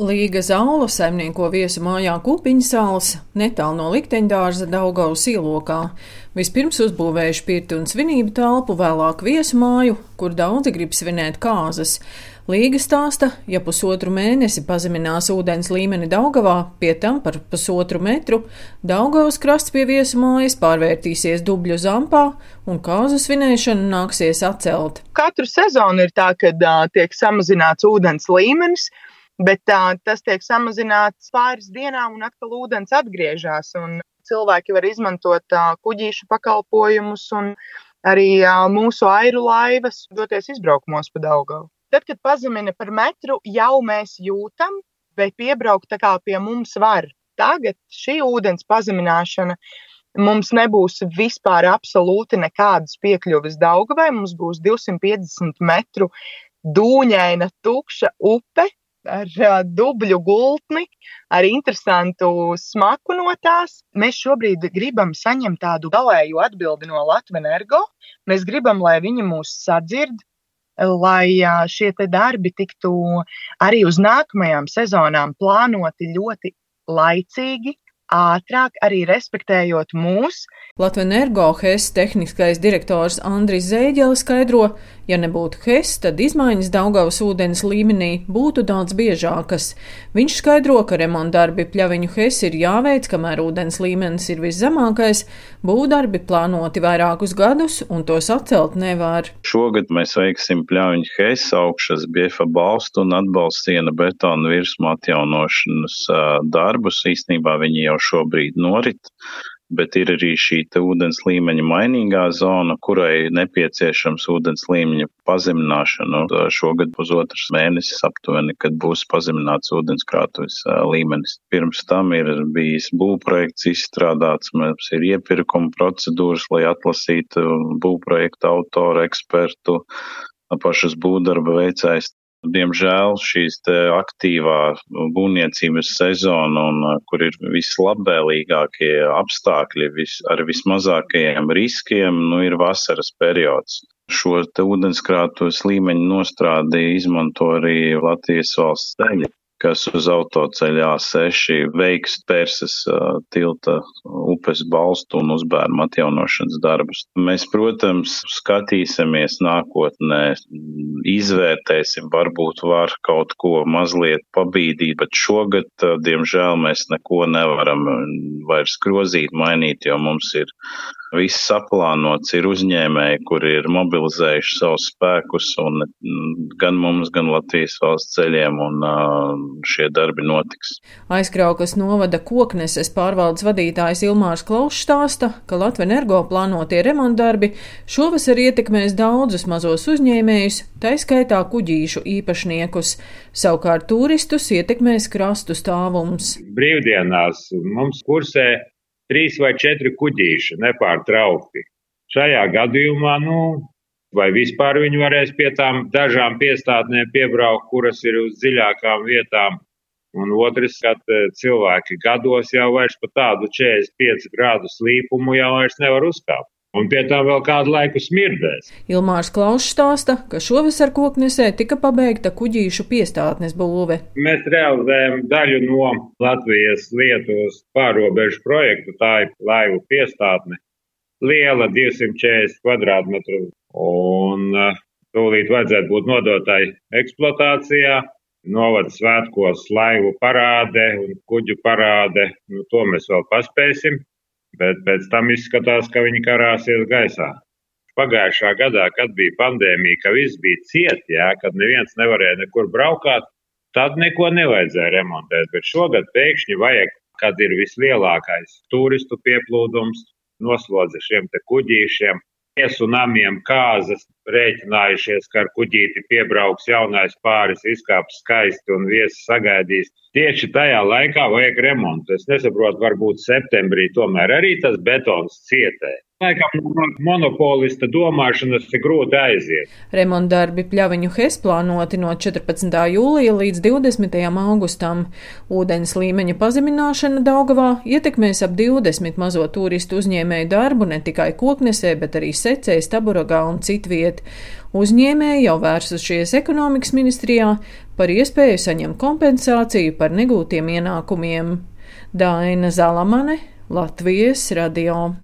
Līga Zaula saimnieko viesu mājā Kupiņas salas, netālu no likteņdārza Daugavas ielokā. Vispirms uzbūvējuši pirti un svinību telpu, vēlāk viesu māju, kur daudzi grib svinēt kāzas. Līga stāsta, ja pusotru mēnesi pazeminās ūdens līmeni Daugavā, pie tam par pusotru metru, Daugavas krasts pie viesu mājas pārvērtīsies dubļu zampā un kāzu svinēšanu nāksies atcelt. Katru sezonu ir tā, ka uh, tiek samazināts ūdens līmenis bet tā, tas tiek samazināts pāris dienām, un atkal ūdens atgriežas. Cilvēki var izmantot tā, kuģīšu pakalpojumus un arī mūsu airu laivas doties izbraukumos pa Daugavu. Tad, kad pazemina par metru, jau mēs jūtam, vai piebraukt tā kā pie mums var. Tagad šī ūdens pazemināšana mums nebūs vispār absolūti nekādas piekļuves Daugavai. Mums būs 250 metru dūņaina, tukša upe, ar dubļu gultni, ar interesantu smaku no tās. Mēs šobrīd gribam saņemt tādu galēju atbildi no Latvijas energo. Mēs gribam, lai viņi mūs sadzird, lai šie darbi tiktu arī uz nākamajām sezonām plānoti ļoti laicīgi, ātrāk, arī respektējot mūs. Latvijas energo HES tehniskais direktors Andris Zēģelis skaidro, ja nebūtu HES, tad izmaiņas Daugavas ūdens līmenī būtu daudz biežākas. Viņš skaidro, ka remontdarbi pļaviņu HES ir jāveic, kamēr ūdens līmenis ir viszemākais, būvdarbi plānoti vairākus gadus un tos atcelt nevar. Šogad mēs veiksim pļaviņu HES augšas biefa balstu un atbalstiena betona virsmu atjaunošanas darbus. Īstenībā viņi jau šobrīd norit, bet ir arī šī ūdens līmeņa mainīgā zona, kurai nepieciešams ūdens līmeņa pazemināšana. Šogad pusotrs mēnesis aptuveni, kad būs pazemināts ūdenskrātuves līmenis. Pirms tam ir bijis būvprojekts izstrādāts, mums ir iepirkuma procedūras, lai atlasītu būvprojekta autoru, ekspertu, pašas būvdarba veicējs Diemžēl šīs aktīvā būvniecības sezona, un, uh, kur ir vislabvēlīgākie apstākļi vis, ar vismazākajiem riskiem, nu, ir vasaras periods. Šo ūdenskrātuves līmeņu nostrādi izmanto arī Latvijas valsts ceļi kas uz autoceļa A6 veiks Persas tilta upes balstu un uzbērnu atjaunošanas darbus. Mēs, protams, skatīsimies nākotnē, izvērtēsim, varbūt var kaut ko mazliet pabīdīt, bet šogad, diemžēl, mēs neko nevaram vairs grozīt, mainīt, jo mums ir Viss saplānots ir uzņēmēji, kuri ir mobilizējuši savus spēkus un gan mums, gan Latvijas valsts ceļiem, un šie darbi notiks. Aizkraukas novada kokneses pārvaldes vadītājs Ilmārs Klaušs stāsta, ka Latvijas energo plānotie remontdarbi šovasar ietekmēs daudzus mazos uzņēmējus, taiskaitā kuģīšu īpašniekus. Savukārt turistus ietekmēs krastu stāvums. Brīvdienās mums kursē trīs vai četri kuģīši nepārtraukti. Šajā gadījumā, nu, vai vispār viņi varēs pie tām dažām piestātnēm piebraukt, kuras ir uz dziļākām vietām. Un otrs, ka e, cilvēki gados jau vairs pa tādu 45 grādu slīpumu jau vairs nevar uzkāpt. Un pie tā vēl kādu laiku smirdēs. Ilmārs Klauss stāsta, ka šovasar koknesē tika pabeigta kuģīšu piestātnes būve. Mēs realizējam daļu no Latvijas Lietuvas pārobežu projektu, tā ir laivu piestātne. Liela 240 kvadrātmetru un uh, tūlīt vajadzētu būt nodotai eksploatācijā. Novada svētkos laivu parāde un kuģu parāde, nu, to mēs vēl paspēsim bet pēc tam izskatās, ka viņi karāsies gaisā. Pagājušā gadā, kad bija pandēmija, ka viss bija ciet, jā, kad neviens nevarēja nekur braukāt, tad neko nevajadzēja remontēt. Bet šogad pēkšņi vajag, kad ir vislielākais turistu pieplūdums, noslodze šiem kuģīšiem, viesu namiem kāzas, rēķinājušies, ka ar kuģīti piebrauks jaunais pāris, izkāps skaisti un viesis sagaidīs. Tieši tajā laikā vajag remontu. Es nesaprotu, varbūt septembrī tomēr arī tas betons cietē. Laikam no monopolista domāšanas ir grūti aiziet. Remontdarbi pļaviņu HES plānoti no 14. jūlija līdz 20. augustam. Ūdens līmeņa pazemināšana Daugavā ietekmēs ap 20 mazo turistu uzņēmēju darbu ne tikai koknesē, bet arī secēs, taburagā un citviet. Uzņēmēji jau vērsušies ekonomikas ministrijā par iespēju saņemt kompensāciju par negūtiem ienākumiem. Daina Zalamane, Latvijas radio.